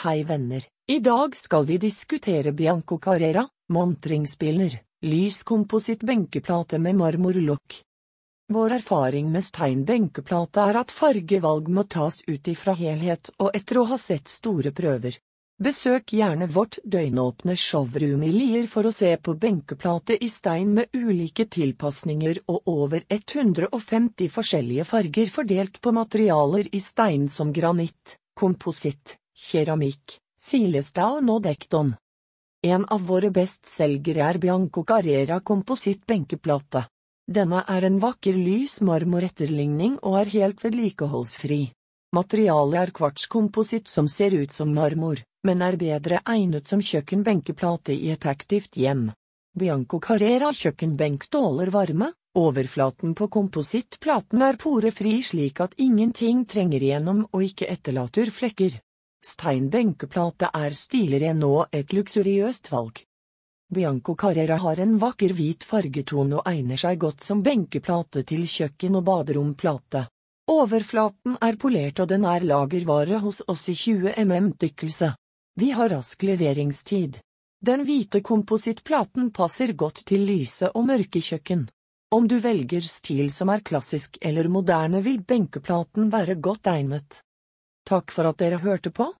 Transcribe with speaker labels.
Speaker 1: Hei venner, i dag skal vi diskutere Bianco Carrera, montringsspiller, lys kompositt benkeplate med marmorlokk. Vår erfaring med steinbenkeplate er at fargevalg må tas ut ifra helhet og etter å ha sett store prøver. Besøk gjerne vårt døgnåpne showroom i Lier for å se på benkeplate i stein med ulike tilpasninger og over 150 forskjellige farger fordelt på materialer i stein som granitt, kompositt, keramikk, silestad og dekton. En av våre bestselgere er Bianco Carrera kompositt benkeplate. Denne er en vakker lys marmoretterligning og er helt vedlikeholdsfri. Materialet er kvartskompositt som ser ut som marmor, men er bedre egnet som kjøkkenbenkeplate i et aktivt hjem. Bianco Carrera kjøkkenbenk tåler varme, overflaten på komposittplaten er porefri slik at ingenting trenger igjennom og ikke etterlater flekker. Steinbenkeplate er stiligere og et luksuriøst valg. Bianco Carrera har en vakker hvit fargetone og egner seg godt som benkeplate til kjøkken- og baderomplate. Overflaten er polert og den er lagervare hos oss i 20 mm tykkelse. Vi har rask leveringstid. Den hvite komposittplaten passer godt til lyse og mørke kjøkken. Om du velger stil som er klassisk eller moderne vil benkeplaten være godt egnet. Takk for at dere hørte på.